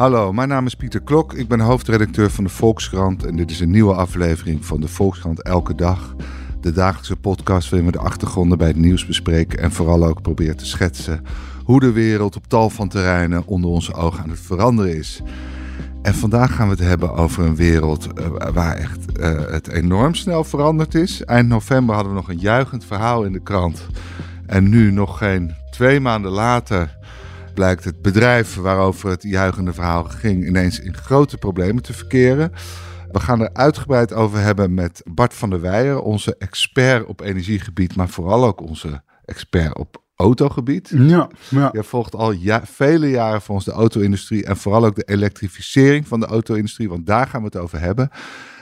Hallo, mijn naam is Pieter Klok. Ik ben hoofdredacteur van de Volkskrant en dit is een nieuwe aflevering van de Volkskrant Elke Dag. De dagelijkse podcast waarin we de achtergronden bij het nieuws bespreken en vooral ook proberen te schetsen hoe de wereld op tal van terreinen onder onze ogen aan het veranderen is. En vandaag gaan we het hebben over een wereld eh, waar echt eh, het enorm snel veranderd is. Eind november hadden we nog een juichend verhaal in de krant. En nu, nog geen twee maanden later, blijkt het bedrijf waarover het juichende verhaal ging ineens in grote problemen te verkeren. We gaan er uitgebreid over hebben met Bart van der Weijer, onze expert op energiegebied, maar vooral ook onze expert op autogebied. Ja, ja. Je volgt al ja, vele jaren voor ons de auto-industrie en vooral ook de elektrificering van de auto-industrie, want daar gaan we het over hebben.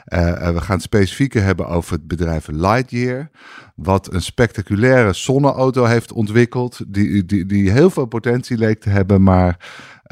Uh, we gaan het specifieker hebben over het bedrijf Lightyear, wat een spectaculaire zonneauto heeft ontwikkeld, die, die, die heel veel potentie leek te hebben, maar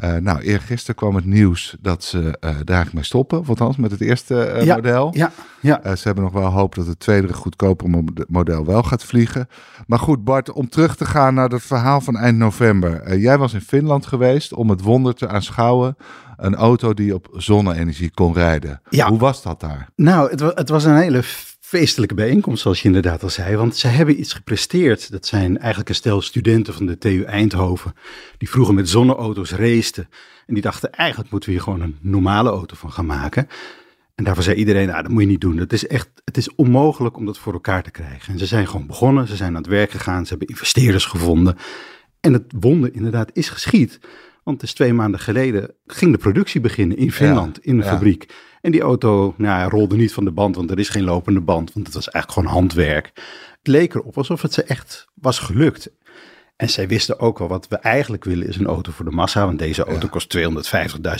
uh, nou, eergisteren kwam het nieuws dat ze uh, daar eigenlijk mee stoppen. Althans, met het eerste uh, ja, model. Ja, ja. ze hebben nog wel hoop dat het tweede goedkopere model wel gaat vliegen. Maar goed, Bart, om terug te gaan naar het verhaal van eind november. jij was in Finland geweest om het wonder te aanschouwen. Een auto die op zonne-energie kon rijden. Ja. Hoe was dat daar? Nou, het, het was een hele feestelijke bijeenkomst, zoals je inderdaad al zei. Want ze hebben iets gepresteerd. Dat zijn eigenlijk een stel studenten van de TU Eindhoven. Die vroeger met zonneauto's raceten. En die dachten, eigenlijk moeten we hier gewoon een normale auto van gaan maken. En daarvoor zei iedereen, nou, dat moet je niet doen. Het is echt, het is onmogelijk om dat voor elkaar te krijgen. En ze zijn gewoon begonnen, ze zijn aan het werk gegaan, ze hebben investeerders gevonden. En het wonder inderdaad is geschied. Want het is twee maanden geleden ging de productie beginnen in Finland, ja, in de ja. fabriek. En die auto nou, rolde niet van de band, want er is geen lopende band, want het was eigenlijk gewoon handwerk. Het leek erop alsof het ze echt was gelukt. En zij wisten ook wel wat we eigenlijk willen is een auto voor de massa, want deze auto ja. kost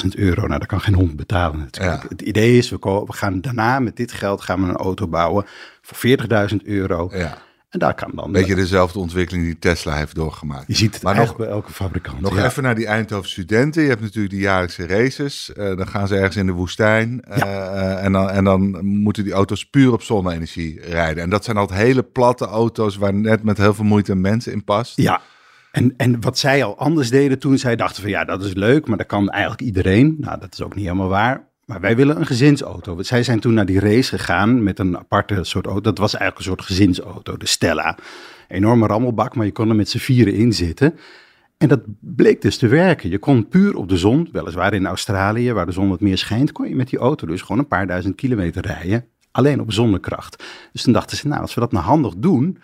250.000 euro. Nou, daar kan geen hond betalen natuurlijk. Het idee is, we, we, gaan daarna met dit geld gaan we een auto bouwen voor 40.000 euro. En daar kan dan... Beetje dezelfde ontwikkeling die Tesla heeft doorgemaakt. Je ziet het maar nog, bij elke fabrikant. Nog even naar die Eindhoven studenten. Je hebt natuurlijk die jaarlijkse races. Uh, dan gaan ze ergens in de woestijn. Uh, en, dan, en dan moeten die auto's puur op zonne-energie rijden. En dat zijn altijd hele platte auto's waar net met heel veel moeite mensen in past. Ja, en, en wat zij al anders deden toen, zij dachten van ja, dat is leuk, maar dat kan eigenlijk iedereen. Nou, dat is ook niet helemaal waar. Maar wij willen een gezinsauto. Zij zijn toen naar die race gegaan met een aparte soort auto. Dat was eigenlijk een soort gezinsauto, de Stella. Enorme rammelbak, maar je kon er met z'n vieren in zitten. En dat bleek dus te werken. Je kon puur op de zon, weliswaar in Australië, waar de zon wat meer schijnt, kon je met die auto dus gewoon een paar duizend kilometer rijden. Alleen op zonnekracht. Dus toen dachten ze, nou, als we dat nou handig doen,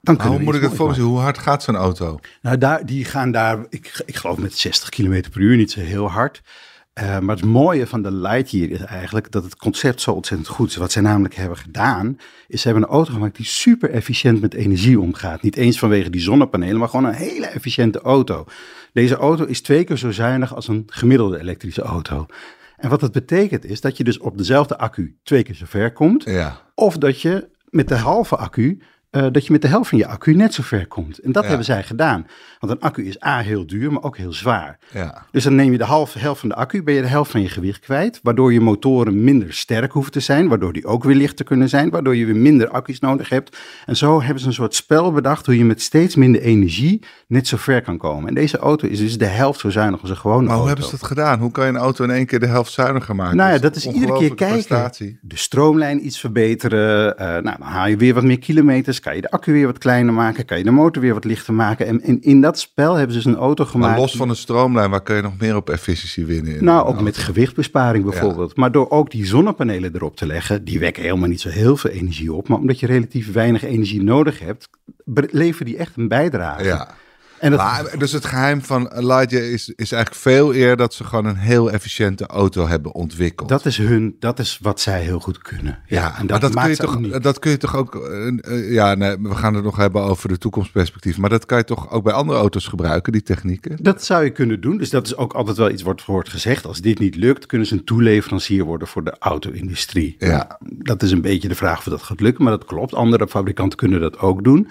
dan hoe moet ik het voorstellen? Hoe hard gaat zo'n auto? Nou, daar, die gaan daar, ik, ik geloof met 60 km per uur, niet zo heel hard. Uh, maar het mooie van de Lightyear is eigenlijk dat het concept zo ontzettend goed is. Wat zij namelijk hebben gedaan, is ze hebben een auto gemaakt die super efficiënt met energie omgaat. Niet eens vanwege die zonnepanelen, maar gewoon een hele efficiënte auto. Deze auto is twee keer zo zuinig als een gemiddelde elektrische auto. En wat dat betekent is dat je dus op dezelfde accu twee keer zo ver komt. Ja. Of dat je met de halve accu uh, dat je met de helft van je accu net zo ver komt. En dat Ja. hebben zij gedaan. Want een accu is A heel duur, maar ook heel zwaar. Ja. Dus dan neem je de halve helft van de accu, ben je de helft van je gewicht kwijt. Waardoor je motoren minder sterk hoeven te zijn. Waardoor die ook weer lichter kunnen zijn. Waardoor je weer minder accu's nodig hebt. En zo hebben ze een soort spel bedacht hoe je met steeds minder energie net zo ver kan komen. En deze auto is dus de helft zo zuinig als een gewone Maar hoe auto. hebben ze dat gedaan? Hoe kan je een auto in één keer de helft zuiniger maken? Nou ja, dat is iedere keer kijken. prestatie. De stroomlijn iets verbeteren. eh, nou, dan haal je weer wat meer kilometers. Kan je de accu weer wat kleiner maken. Kan je de motor weer wat lichter maken. En, en in dat spel hebben ze dus een auto gemaakt. Maar los van de stroomlijn, waar kun je nog meer op efficiëntie winnen? in Nou, ook auto? met gewichtbesparing bijvoorbeeld. Maar door ook die zonnepanelen erop te leggen, die wekken helemaal niet zo heel veel energie op. Maar omdat je relatief weinig energie nodig hebt, leveren die echt een bijdrage. Ja. En dat, Maar, dus het geheim van Lightyear is, is eigenlijk veel eer dat ze gewoon een heel efficiënte auto hebben ontwikkeld. dat is hun, dat is wat zij heel goed kunnen. ja, en maar dat kun, je toch, niet. dat kun je toch ook. eh, eh, ja, nee, we gaan het nog hebben over de toekomstperspectief. Maar dat kan je toch ook bij andere auto's gebruiken, die technieken? Dat zou je kunnen doen. Dus dat is ook altijd wel iets wat wordt gezegd. Als dit niet lukt, kunnen ze een toeleverancier worden voor de auto-industrie. Ja. Dat is een beetje de vraag of dat gaat lukken, maar dat klopt. Andere fabrikanten kunnen dat ook doen.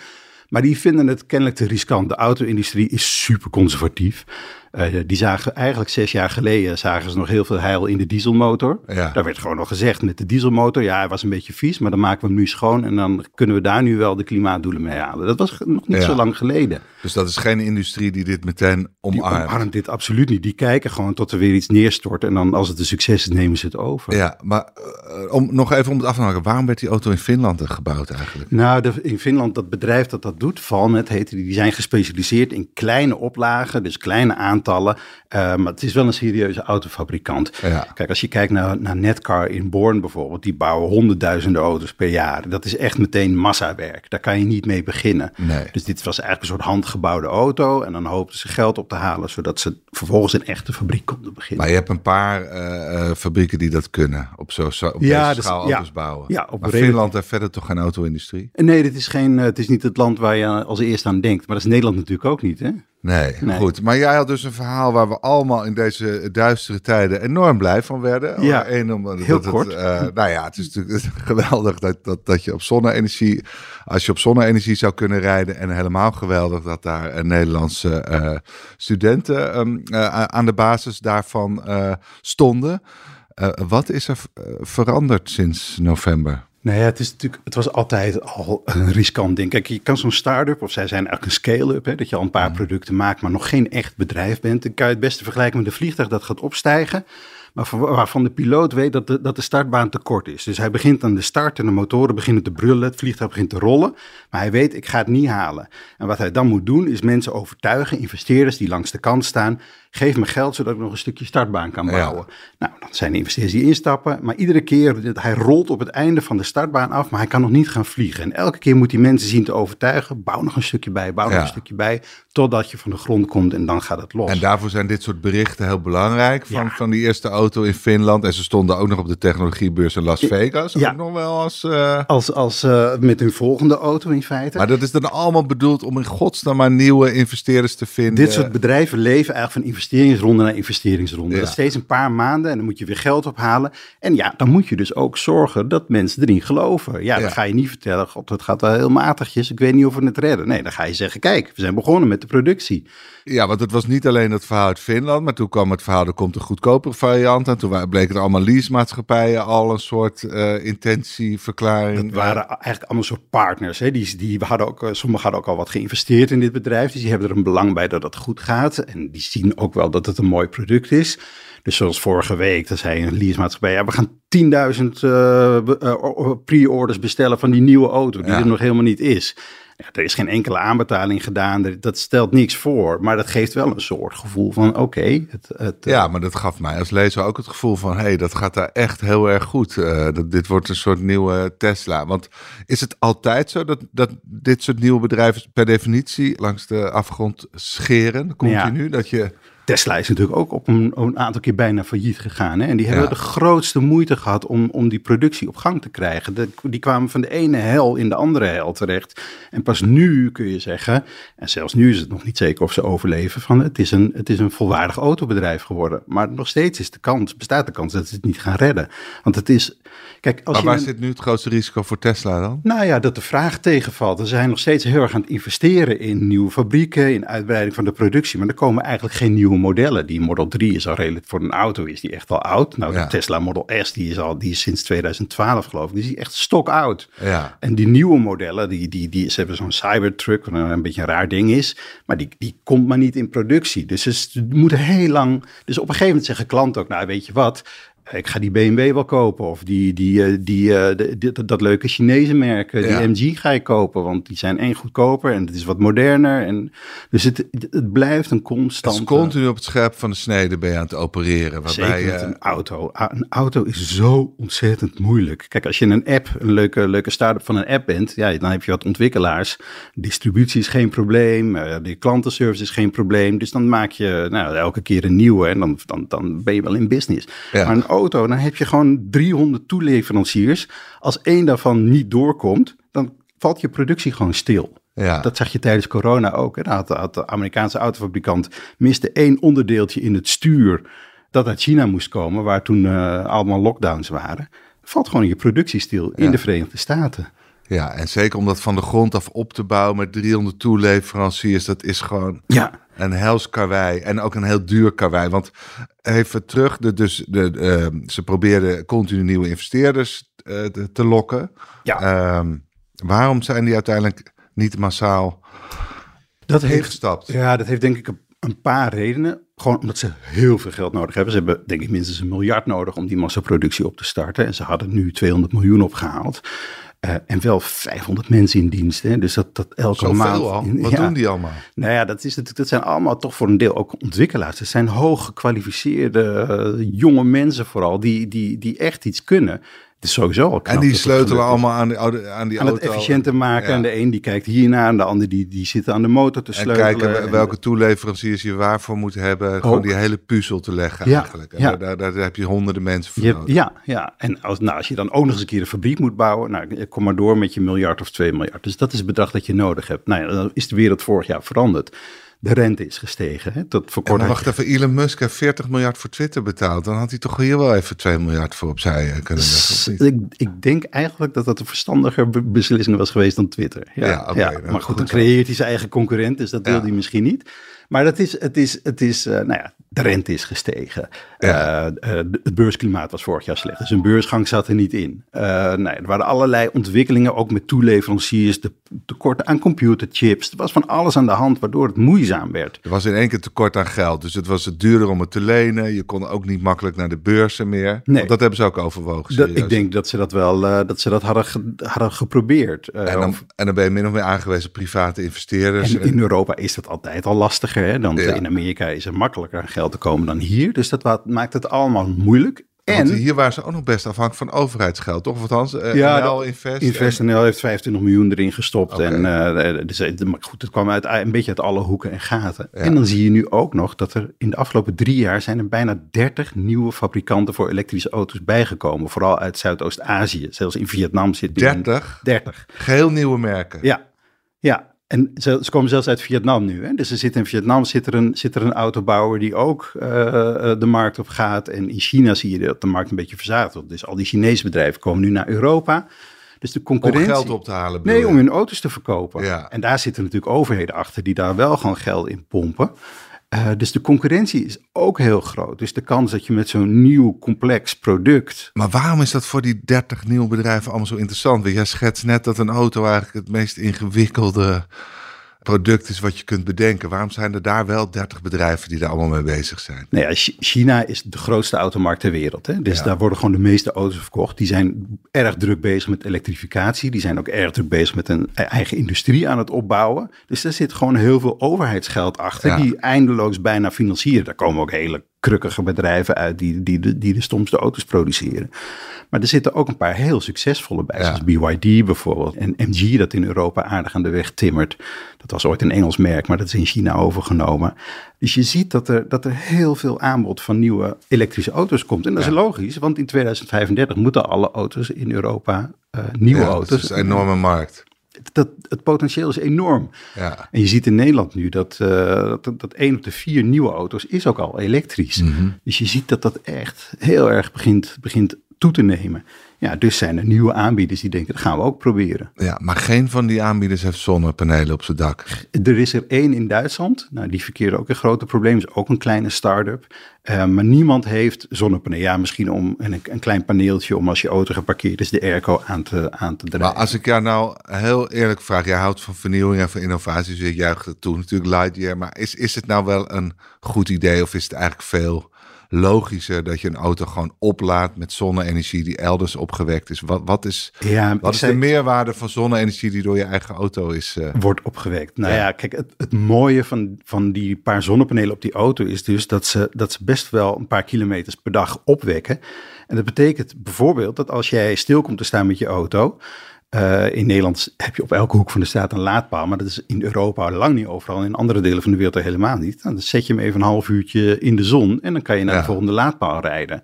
Maar die vinden het kennelijk te riskant. De auto-industrie is super conservatief. Eh, die zagen eigenlijk zes jaar geleden zagen ze nog heel veel heil in de dieselmotor. Ja. Daar werd gewoon nog gezegd met de dieselmotor, ja, hij was een beetje vies, maar dan maken we hem nu schoon en dan kunnen we daar nu wel de klimaatdoelen mee halen. Dat was nog niet Ja. zo lang geleden. Dus dat is geen industrie die dit meteen Die omarmt. omarmt dit absoluut niet. Die kijken gewoon tot er weer iets neerstort. En dan als het een succes is, nemen ze het over. Ja, maar eh, om, nog even om het af te maken. Waarom werd die auto in Finland gebouwd eigenlijk? Nou, de, in Finland, dat bedrijf dat dat doet, Valmet heet die, die zijn gespecialiseerd in kleine oplagen, dus kleine aantallen. Eh, maar het is wel een serieuze autofabrikant. Ja. Kijk, als je kijkt naar, naar Netcar in Born bijvoorbeeld, die bouwen honderdduizenden auto's per jaar. Dat is echt meteen massawerk. Daar kan je niet mee beginnen. Nee. Dus dit was eigenlijk een soort handgebouwde auto. En dan hoopten ze geld op te halen, zodat ze vervolgens een echte fabriek konden beginnen. Maar je hebt een paar eh, eh, fabrieken die dat kunnen. Op zo'n zo, op Ja, deze dus- schaal ja. auto's bouwen. Ja, op maar Finland heeft verder toch geen auto-industrie? Nee, dit is, geen, het is niet het land waar je als eerste aan denkt. Maar dat is Nederland natuurlijk ook niet, hè? Nee, Nee. goed. Maar jij had dus een verhaal waar we allemaal in deze duistere tijden enorm blij van werden. Ja, Eén, omdat heel dat het, kort. eh, nou ja, het is natuurlijk geweldig dat, dat, dat je op zonne-energie, als je op zonne-energie zou kunnen rijden. En helemaal geweldig dat daar eh, Nederlandse eh, studenten ehm, eh, aan de basis daarvan stonden. Wat is er veranderd sinds november? Ja, het, is natuurlijk, het was altijd al een riskant ding. Kijk, je kan zo'n start-up, of zij zijn eigenlijk een scale-up, dat je al een paar producten maakt, maar nog geen echt bedrijf bent. Dan kan je het beste vergelijken met een vliegtuig dat gaat opstijgen. Maar van- waarvan de piloot weet dat de, dat de startbaan te kort is. Dus hij begint aan de start en de motoren beginnen te brullen. Het vliegtuig begint te rollen. Maar hij weet, ik ga het niet halen. En wat hij dan moet doen, is mensen overtuigen, investeerders die langs de kant staan. Geef me geld, zodat ik nog een stukje startbaan kan Ja. bouwen. Nou, dan zijn de investeerders die instappen. Maar iedere keer, hij rolt op het einde van de startbaan af, maar hij kan nog niet gaan vliegen. En elke keer moet hij mensen zien te overtuigen. Bouw nog een stukje bij, bouw nog een stukje bij. Totdat je van de grond komt en dan gaat het los. En daarvoor zijn dit soort berichten heel belangrijk. Van, Ja. van die eerste auto in Finland. En ze stonden ook nog op de technologiebeurs in Las Vegas. Ja. Ook nog wel als. eh, Als, als eh, met hun volgende auto in feite. Maar dat is dan allemaal bedoeld om in godsnaam maar nieuwe investeerders te vinden. Dit soort bedrijven leven eigenlijk van investeringsronde naar investeringsronde. Ja. Dat is steeds een paar maanden en dan moet je weer geld ophalen. En ja, dan moet je dus ook zorgen dat mensen erin geloven. Ja, Ja. dan ga je niet vertellen, god, het gaat wel heel matigjes. Ik weet niet of we het redden. Nee, dan ga je zeggen, kijk, we zijn begonnen met de productie. Ja, want het was niet alleen het verhaal uit Finland. Maar toen kwam het verhaal, er komt een goedkopere variant. En toen bleken er allemaal leasemaatschappijen al een soort eh, intentieverklaring. Dat waren eigenlijk allemaal soort partners. Hè. Die, die hadden ook, eh, sommigen hadden ook al wat geïnvesteerd in dit bedrijf. Dus die hebben er een belang bij dat het goed gaat. En die zien ook wel dat het een mooi product is. Dus zoals vorige week, dat zei een leasemaatschappij... Ja, we gaan 10.000 eh, eh, pre-orders bestellen van die nieuwe auto... die Ja. er nog helemaal niet is. Ja, er is geen enkele aanbetaling gedaan. Dat stelt niks voor. Maar dat geeft wel een soort gevoel van... oké, het, het, eh, Ja, maar dat gaf mij als lezer ook het gevoel van... hé, hey, dat gaat daar echt heel erg goed. Dat, dit wordt een soort nieuwe Tesla. Want is het altijd zo dat, dat dit soort nieuwe bedrijven... per definitie langs de afgrond scheren? Continu? Dat je... Tesla is natuurlijk ook op een, een aantal keer bijna failliet gegaan. Hè? En die hebben Ja. de grootste moeite gehad om, om die productie op gang te krijgen. De- die kwamen van de ene hel in de andere hel terecht. En pas nu kun je zeggen, en zelfs nu is het nog niet zeker of ze overleven, van het is een, het is een volwaardig autobedrijf geworden. Maar nog steeds is de kans, bestaat de kans dat ze het niet gaan redden. Want het is, kijk, als Maar waar zit nu het grootste risico voor Tesla dan? nou ja, dat de vraag tegenvalt. We zijn nog steeds heel erg aan het investeren in nieuwe fabrieken, in uitbreiding van de productie. Maar er komen eigenlijk geen nieuwe modellen. Die Model 3 is al redelijk voor een auto, is die echt al oud. Nou, Ja. de Tesla Model S, die is al die is sinds 2012 geloof ik. Die is echt stok oud. Ja. En die nieuwe modellen, die, die, die, ze hebben zo'n Cybertruck, wat een beetje een raar ding is. Maar die, die komt maar niet in productie. Dus ze moeten heel lang... Dus op een gegeven moment zeggen klanten ook, nou weet je wat... ik ga die BMW wel kopen. Of die, die, eh, die, eh, de- die- dat leuke Chinese merk, eh, die Ja. MG ga ik kopen. Want die zijn één goedkoper en het is wat moderner. En, dus het, het blijft een Het constant... is continu op het scherp van de snede ben je aan het opereren. Waarbij Zeker met een auto. Een auto is zo ontzettend moeilijk. Kijk, als je een app, een leuke, leuke start-up van een app bent, ja, dan heb je wat ontwikkelaars. Distributie is geen probleem, eh, de klantenservice is geen probleem. Dus dan maak je nou, elke keer een nieuwe en dan, dan, dan ben je wel in business. Ja. Maar een auto, dan heb je gewoon 300 toeleveranciers. Als één daarvan niet doorkomt, dan valt je productie gewoon stil. ja. Dat zag je tijdens corona ook. Hè. Had, had de Amerikaanse autofabrikant miste één onderdeeltje in het stuur dat uit China moest komen, waar toen eh, allemaal lockdowns waren. Valt gewoon je productie stil in de Verenigde Staten. Ja, en zeker om dat van de grond af op te bouwen met 300 toeleveranciers, dat is gewoon Ja, een hels karwei en ook een heel duur karwei. Want even terug, de, dus de, eh, ze probeerden continu nieuwe investeerders eh, te, te lokken. ja. Ehm, waarom zijn die uiteindelijk niet massaal dat heeft, ingestapt? ja, dat heeft denk ik een, een paar redenen. Gewoon omdat ze heel veel geld nodig hebben. Ze hebben denk ik minstens een miljard nodig om die massaproductie op te starten. En ze hadden nu 200 miljoen opgehaald. Eh, en wel 500 mensen in dienst. Hè? Dus dat, dat elke maand... Al? Wat Ja. doen die allemaal? Nou ja, dat, is natuurlijk, dat zijn allemaal toch voor een deel ook ontwikkelaars. Het zijn hoog gekwalificeerde eh, jonge mensen vooral, die, die, die echt iets kunnen. Het is sowieso al knap En die sleutelen allemaal aan, oude- aan die aan auto. het efficiënter maken. Ja. En de een die kijkt hiernaar, en de ander die, die zit aan de motor te En sleutelen. kijken En- welke toeleveranciers je waarvoor moet hebben. Gewoon die hele puzzel te leggen Ja, eigenlijk. En ja. daar, daar, daar heb je honderden mensen voor Je nodig. ja, ja, en als, nou, als je dan ook nog eens een keer een fabriek moet bouwen, nou, kom maar door met je miljard of twee miljard. Dus dat is het bedrag dat je nodig hebt. Nou ja, dan is de wereld vorig jaar veranderd. De rente is gestegen. Hè? Tot voor kort wacht even, Elon Musk heeft 40 miljard voor Twitter betaald. Dan had hij toch hier wel even 2 miljard voor opzij eh, kunnen leggen. Ik, ik denk eigenlijk dat dat een verstandiger be- beslissing was geweest dan Twitter. Ja, Ja, oké, ja. nou, maar goed, goed dan creëert hij zijn eigen concurrent, dus dat wil Ja. hij misschien niet. Maar dat is, het is, het is eh, nou ja, de rente is gestegen. Ja. Eh, eh, het beursklimaat was vorig jaar slecht, dus een beursgang zat er niet in. Nee, er waren allerlei ontwikkelingen, ook met toeleveranciers, de tekorten aan computerchips. Er was van alles aan de hand, waardoor het moeizaam werd. Er was in één keer tekort aan geld. Dus het was het duurder om het te lenen. Je kon ook niet makkelijk naar de beurzen meer. Nee. Want dat hebben ze ook overwogen. Dat, ik denk dat ze dat wel dat ze dat hadden, ge- hadden geprobeerd. En, dan, of- en dan ben je min of meer aangewezen private investeerders. En in Europa is dat altijd al lastiger. Hè? Dan Ja. in Amerika is het makkelijker aan geld te komen dan hier. Dus dat maakt het allemaal moeilijk. Want En hier waren ze ook nog best afhankelijk van overheidsgeld, toch? Of althans, eh, Ja, NL Invest. InvestNL heeft 25 miljoen erin gestopt. En dus, maar goed, het kwam uit, een beetje uit alle hoeken en gaten. Ja. En dan zie je nu ook nog dat er in de afgelopen drie jaar zijn er bijna 30 nieuwe fabrikanten voor elektrische auto's bijgekomen. Vooral uit Zuidoost-Azië. Zelfs in Vietnam zit nu een- 30? 30. Geheel nieuwe merken. Ja, ja. En ze, ze komen zelfs uit Vietnam nu. Hè? Dus er zit in Vietnam zit er een, zit er een autobouwer die ook eh, eh, de markt op gaat. En in China zie je dat de markt een beetje verzadigd wordt. Dus al die Chinese bedrijven komen nu naar Europa. Dus de Om concurrentie... geld op te halen. Nee, om hun auto's te verkopen. Ja. En daar zitten natuurlijk overheden achter die daar wel gewoon geld in pompen. Eh, dus de concurrentie is ook heel groot. Dus de kans dat je met zo'n nieuw complex product Maar waarom is dat voor die 30 nieuwe bedrijven allemaal zo interessant? Want jij schetst net dat een auto eigenlijk het meest ingewikkelde product is wat je kunt bedenken. Waarom zijn er daar wel 30 bedrijven die daar allemaal mee bezig zijn? Nou ja, Ch- China is de grootste automarkt ter wereld. Hè? Dus Ja. daar worden gewoon de meeste auto's verkocht. Die zijn erg druk bezig met elektrificatie. Die zijn ook erg druk bezig met een e- eigen industrie aan het opbouwen. Dus daar zit gewoon heel veel overheidsgeld achter. Ja. Die eindeloos bijna financieren. Daar komen ook hele krukkige bedrijven uit die, die, die, die de stomste auto's produceren. Maar er zitten ook een paar heel succesvolle bij. Ja. Zoals BYD bijvoorbeeld. En MG dat in Europa aardig aan de weg timmert. Dat was ooit een Engels merk, maar dat is in China overgenomen. Dus je ziet dat er, dat er heel veel aanbod van nieuwe elektrische auto's komt. En dat Ja. is logisch, want in 2035 moeten alle auto's in Europa eh, nieuwe Ja, auto's. Dat is een enorme markt. Dat, het potentieel is enorm. Ja. En je ziet in Nederland nu dat, eh dat, dat één op de vier nieuwe auto's is ook al elektrisch. Mhm. Dus je ziet dat dat echt heel erg begint, begint toe te nemen. Ja, dus zijn er nieuwe aanbieders die denken, dat gaan we ook proberen. ja, maar geen van die aanbieders heeft zonnepanelen op zijn dak. Er is er één in Duitsland, nou, die verkeren ook een grote probleem, is ook een kleine start-up. Eh, maar niemand heeft zonnepanelen. Ja, misschien om een, een klein paneeltje om als je auto geparkeerd is de airco aan te, aan te draaien. Maar als ik jou nou heel eerlijk vraag, jij houdt van vernieuwing en van innovatie, dus je juicht het toe. Natuurlijk Lightyear, maar is, is het nou wel een goed idee of is het eigenlijk veel logischer dat je een auto gewoon oplaadt met zonne-energie die elders opgewekt is? Wat, wat is, Ja, wat is zei- de meerwaarde van zonne-energie die door je eigen auto is? eh, wordt opgewekt. Nou Ja. ja, kijk, het, het mooie van, van die paar zonnepanelen op die auto is dus dat ze, dat ze best wel een paar kilometers per dag opwekken. En dat betekent bijvoorbeeld dat als jij stil komt te staan met je auto. Eh, in Nederland heb je op elke hoek van de straat een laadpaal, maar dat is in Europa lang niet overal. In andere delen van de wereld helemaal niet. Nou, dan zet je hem even een half uurtje in de zon en dan kan je naar Ja. de volgende laadpaal rijden.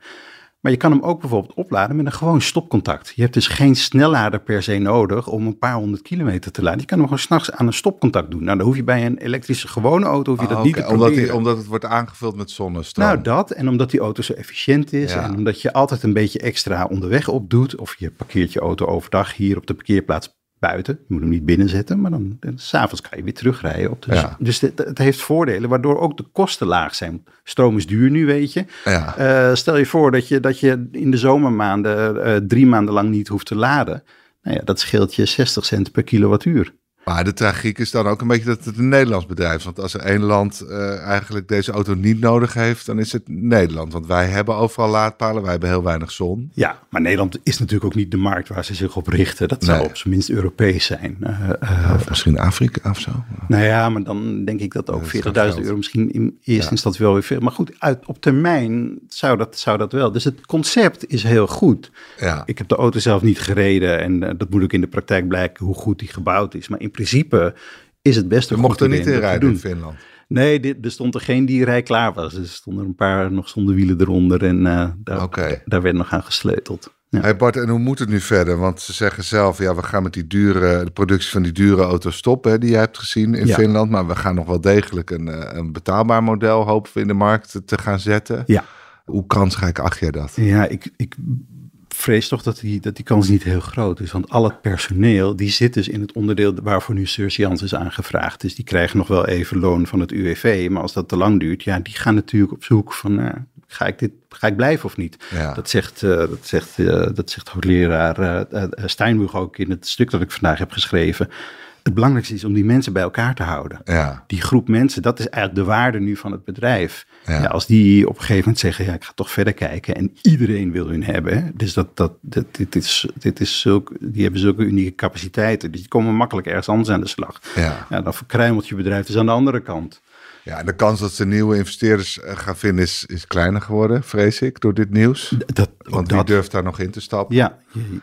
Maar je kan hem ook bijvoorbeeld opladen met een gewoon stopcontact. Je hebt dus geen snellader per se nodig om een paar honderd kilometer te laden. Je kan hem gewoon s'nachts aan een stopcontact doen. Nou, dan hoef je bij een elektrische gewone auto hoef je dat ah, niet te omdat, die, omdat het wordt aangevuld met zonnestroom. Nou, dat en omdat die auto zo efficiënt is Ja. en omdat je altijd een beetje extra onderweg op doet. Of je parkeert je auto overdag hier op de parkeerplaats buiten. Je moet hem niet binnenzetten, maar dan, dan s'avonds kan je weer terugrijden. Op de, Ja. Dus het, het heeft voordelen, waardoor ook de kosten laag zijn. Stroom is duur nu, weet je. ja. Eh, stel je voor dat je, dat je in de zomermaanden eh, drie maanden lang niet hoeft te laden. Nou ja, dat scheelt je 60 cent per kilowattuur. Maar de tragiek is dan ook een beetje dat het een Nederlands bedrijf is. Want als er één land eh, eigenlijk deze auto niet nodig heeft, dan is het Nederland. Want wij hebben overal laadpalen, wij hebben heel weinig zon. Ja, maar Nederland is natuurlijk ook niet de markt waar ze zich op richten. Dat zou Nee. op zijn minst Europees zijn. Eh, eh, Of misschien Afrika of zo. nou ja, maar dan denk ik dat ook Dat is 40.000 toch geld. euro misschien in eerste Ja. instantie wel weer veel. Maar goed, uit, op termijn zou dat, zou dat wel. Dus het concept is heel goed. Ja. Ik heb de auto zelf niet gereden en dat moet ook in de praktijk blijken hoe goed die gebouwd is. Maar in principe is het best We mochten er niet in rijden in. Finland. Nee, dit, er stond er geen die rij klaar was. Er stonden een paar nog zonder wielen eronder en eh, daar, werd nog aan gesleuteld. Ja. Hey Bart, en hoe moet het nu verder? Want ze zeggen zelf, ja, we gaan met die dure, de productie van die dure auto's stoppen, hè, die jij hebt gezien in Ja. Finland. Maar we gaan nog wel degelijk een, eh, een betaalbaar model, hopen we, in de markt te gaan zetten. Ja. Hoe kansrijk acht jij dat? Ja, ik, ik vrees toch dat die, dat die kans niet heel groot is. Want al het personeel, die zit dus in het onderdeel waarvoor nu Surseance is aangevraagd. Dus die krijgen nog wel even loon van het UWV. Maar als dat te lang duurt, ja, die gaan natuurlijk op zoek van, nou, ga ik dit, ga ik blijven of niet? Ja. Dat zegt, eh, dat zegt, eh, dat zegt hoogleraar eh, eh, Steinburg ook in het stuk dat ik vandaag heb geschreven. Het belangrijkste is om die mensen bij elkaar te houden. Ja, Die groep mensen, dat is eigenlijk de waarde nu van het bedrijf. Ja. Ja. als die op een gegeven moment zeggen, ja, ik ga toch verder kijken en iedereen wil hun hebben. Dus dat, dat, dat, dit is, dit is zulk, die hebben zulke unieke capaciteiten. Dus die komen makkelijk ergens anders aan de slag. ja. Ja, dan verkruimelt je bedrijf dus aan de andere kant. Ja, en de kans dat ze nieuwe investeerders eh, gaan vinden is, is kleiner geworden, vrees ik, door dit nieuws. Dat, Want wie dat, durft daar nog in te stappen? ja,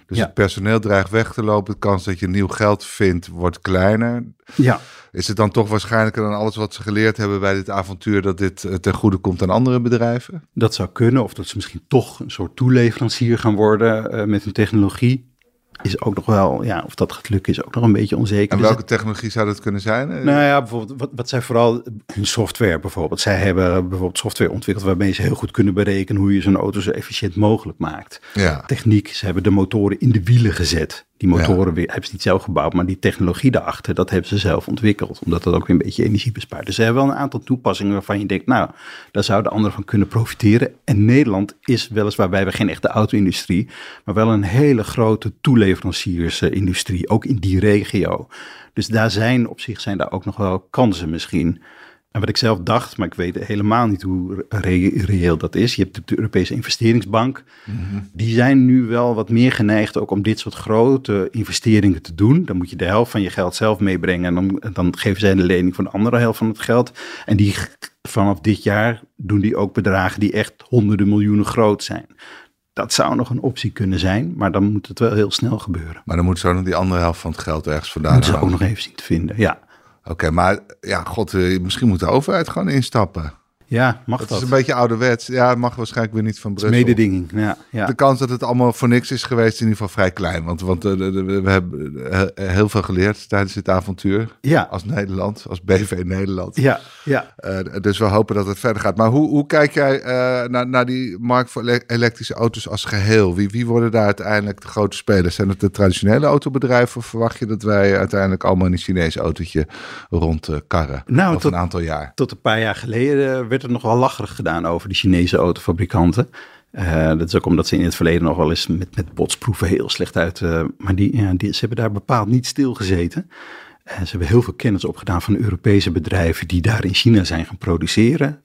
Dus ja, het personeel dreigt weg te lopen. De kans dat je nieuw geld vindt wordt kleiner. ja. Is het dan toch waarschijnlijker dan alles wat ze geleerd hebben bij dit avontuur dat dit eh, ten goede komt aan andere bedrijven? dat zou kunnen. Of dat ze misschien toch een soort toeleverancier gaan worden eh, met hun technologie. Is ook nog wel, ja, of dat gaat lukken is ook nog een beetje onzeker. En Dus welke technologie zou dat kunnen zijn? Eh, Nou ja, bijvoorbeeld, wat, wat zij vooral hun software bijvoorbeeld. Zij hebben bijvoorbeeld software ontwikkeld waarmee ze heel goed kunnen berekenen hoe je zo'n auto zo efficiënt mogelijk maakt. Ja, Techniek, ze hebben de motoren in de wielen gezet. Die motoren weer, hebben ze niet zelf gebouwd, maar die technologie daarachter, dat hebben ze zelf ontwikkeld. Omdat dat ook weer een beetje energie bespaart. Dus ze hebben wel een aantal toepassingen waarvan je denkt, nou, daar zouden anderen van kunnen profiteren. En Nederland is weliswaar, wij hebben geen echte auto-industrie, maar wel een hele grote toeleveranciersindustrie, ook in die regio. Dus daar zijn op zich zijn daar ook nog wel kansen misschien. En wat ik zelf dacht, maar ik weet helemaal niet hoe re- reëel dat is. Je hebt de Europese investeringsbank. Die zijn nu wel wat meer geneigd ook om dit soort grote investeringen te doen. Dan moet je de helft van je geld zelf meebrengen. En dan, dan geven zij de lening voor de andere helft van het geld. En die vanaf dit jaar doen die ook bedragen die echt honderden miljoenen groot zijn. Dat zou nog een optie kunnen zijn, maar dan moet het wel heel snel gebeuren. maar dan moet zo nog die andere helft van het geld ergens vandaan Moeten ze ook nog even zien te vinden. Ja, Oké, maar ja, god, eh, misschien moet de overheid gewoon instappen. Ja mag Dat dat? is een beetje ouderwets. Ja, het mag waarschijnlijk weer niet van Brussel. Mededinging, ja. ja. De kans dat het allemaal voor niks is geweest is in ieder geval vrij klein. Want, want eh, we hebben eh, heel veel geleerd tijdens dit avontuur. Ja, Als Nederland, als BV Nederland. ja, ja. Eh, dus we hopen dat het verder gaat. Maar hoe, hoe kijk jij naar, naar die markt voor ele- elektrische auto's als geheel? Wie, wie worden daar uiteindelijk de grote spelers? Zijn het de traditionele autobedrijven of verwacht je dat wij uiteindelijk allemaal in een Chinees autootje rondkarren? Nou, tot- een aantal jaar. Tot een paar jaar geleden werd er nog wel lacherig gedaan over de Chinese autofabrikanten. Eh, dat is ook omdat ze in het verleden nog wel eens met, met botsproeven heel slecht uit. eh, maar die, ja, die, ze hebben daar bepaald niet stilgezeten. Eh, ze hebben heel veel kennis opgedaan van Europese bedrijven die daar in China zijn gaan produceren.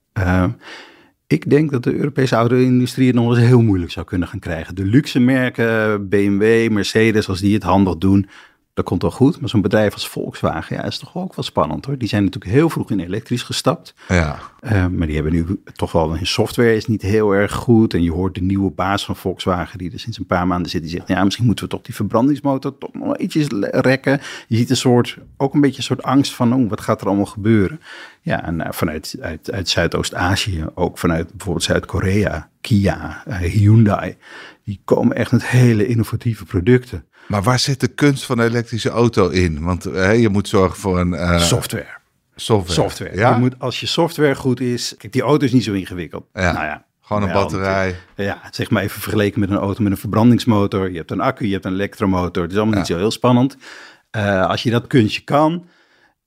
Ik denk dat de Europese auto-industrie het nog eens heel moeilijk zou kunnen gaan krijgen. De luxe merken, BMW, Mercedes, als die het handig doen, dat komt wel goed. Maar zo'n bedrijf als Volkswagen, ja, is toch ook wel spannend hoor. Die zijn natuurlijk heel vroeg in elektrisch gestapt. Ja. Uh, maar die hebben nu toch wel, hun software is niet heel erg goed. En je hoort de nieuwe baas van Volkswagen, die er sinds een paar maanden zit, die zegt, ja, misschien moeten we toch die verbrandingsmotor toch nog ietsjes rekken. Je ziet een soort, ook een beetje een soort angst van, oh, wat gaat er allemaal gebeuren? Ja, en uh, vanuit uit, uit Zuidoost-Azië, ook vanuit bijvoorbeeld Zuid-Korea, Kia, uh, Hyundai, die komen echt met hele innovatieve producten. Maar waar zit de kunst van de elektrische auto in? Want uh, je moet zorgen voor een... Uh, software. Software. Software. Ja? Je moet, als je software goed is... Kijk, die auto is niet zo ingewikkeld. Ja. Nou ja, Gewoon een batterij. Ja, zeg maar even vergeleken met een auto met een verbrandingsmotor. Je hebt een accu, je hebt een elektromotor. Het is allemaal niet zo heel spannend. Uh, als je dat kunstje kan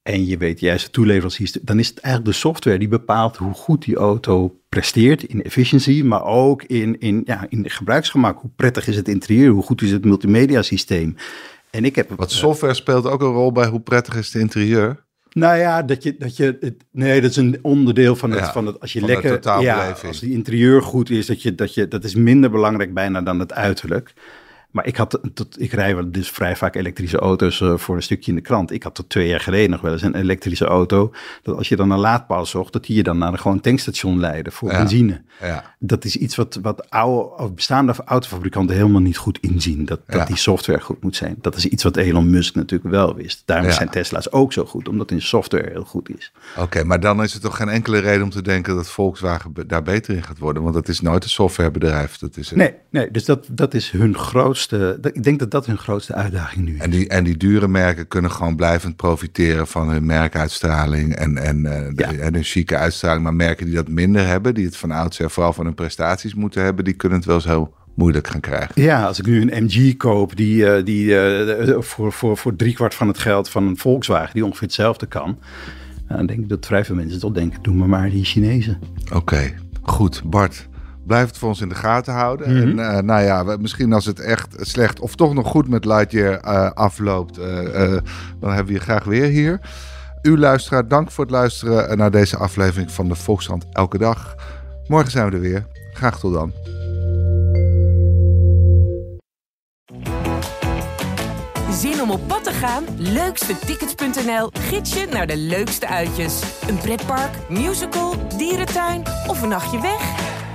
en je weet juist de toeleveranciers, dan is het eigenlijk de software die bepaalt hoe goed die auto presteert in efficiëntie, maar ook in, in, ja, in gebruiksgemak. Hoe prettig is het interieur? Hoe goed is het multimedia systeem? En ik heb. Wat software speelt ook een rol bij hoe prettig is het interieur? Nou ja, dat je, dat je het, nee, dat is een onderdeel van het, Ja, van het als je lekker, ja, als die interieur goed is, dat je, dat je, dat is minder belangrijk bijna dan het uiterlijk. Maar ik had, tot, ik rij wel dus vrij vaak elektrische auto's eh, voor een stukje in de krant. Ik had tot twee jaar geleden nog wel eens een elektrische auto. Dat als je dan een laadpaal zocht, dat die je dan naar een gewoon tankstation leidde voor Ja. benzine. Ja. Dat is iets wat, wat oude, of bestaande autofabrikanten helemaal niet goed inzien. Dat, dat Ja. die software goed moet zijn. Dat is iets wat Elon Musk natuurlijk wel wist. Daarom zijn Tesla's ook zo goed, omdat hun software heel goed is. Oké, maar dan is er toch geen enkele reden om te denken dat Volkswagen daar beter in gaat worden. Want dat is nooit een softwarebedrijf. Dat is het. Nee, nee dus dat, dat is hun grootste. Ik denk dat dat hun grootste uitdaging nu is. En die, en die dure merken kunnen gewoon blijvend profiteren van hun merkuitstraling en, en, eh, de- Ja. en hun chique uitstraling. Maar merken die dat minder hebben, die het van oudsher vooral van hun prestaties moeten hebben, die kunnen het wel heel moeilijk gaan krijgen. Ja, als ik nu een MG koop die, eh, die eh, voor, voor, voor driekwart van het geld van een Volkswagen, die ongeveer hetzelfde kan, dan denk ik dat vrij veel mensen toch denken, doe maar maar die Chinezen. Oké, goed. Bart, blijf het voor ons in de gaten houden. En eh, nou ja, we- misschien als het echt slecht of toch nog goed met Lightyear eh, afloopt, eh, eh, dan hebben we je graag weer hier. U luisteraar, dank voor het luisteren naar deze aflevering van de Volkskrant Elke Dag. Morgen zijn we er weer. Graag tot dan. Zin om op pad te gaan? Leukstetickets.nl gids je naar de leukste uitjes. Een pretpark, musical, dierentuin of een nachtje weg?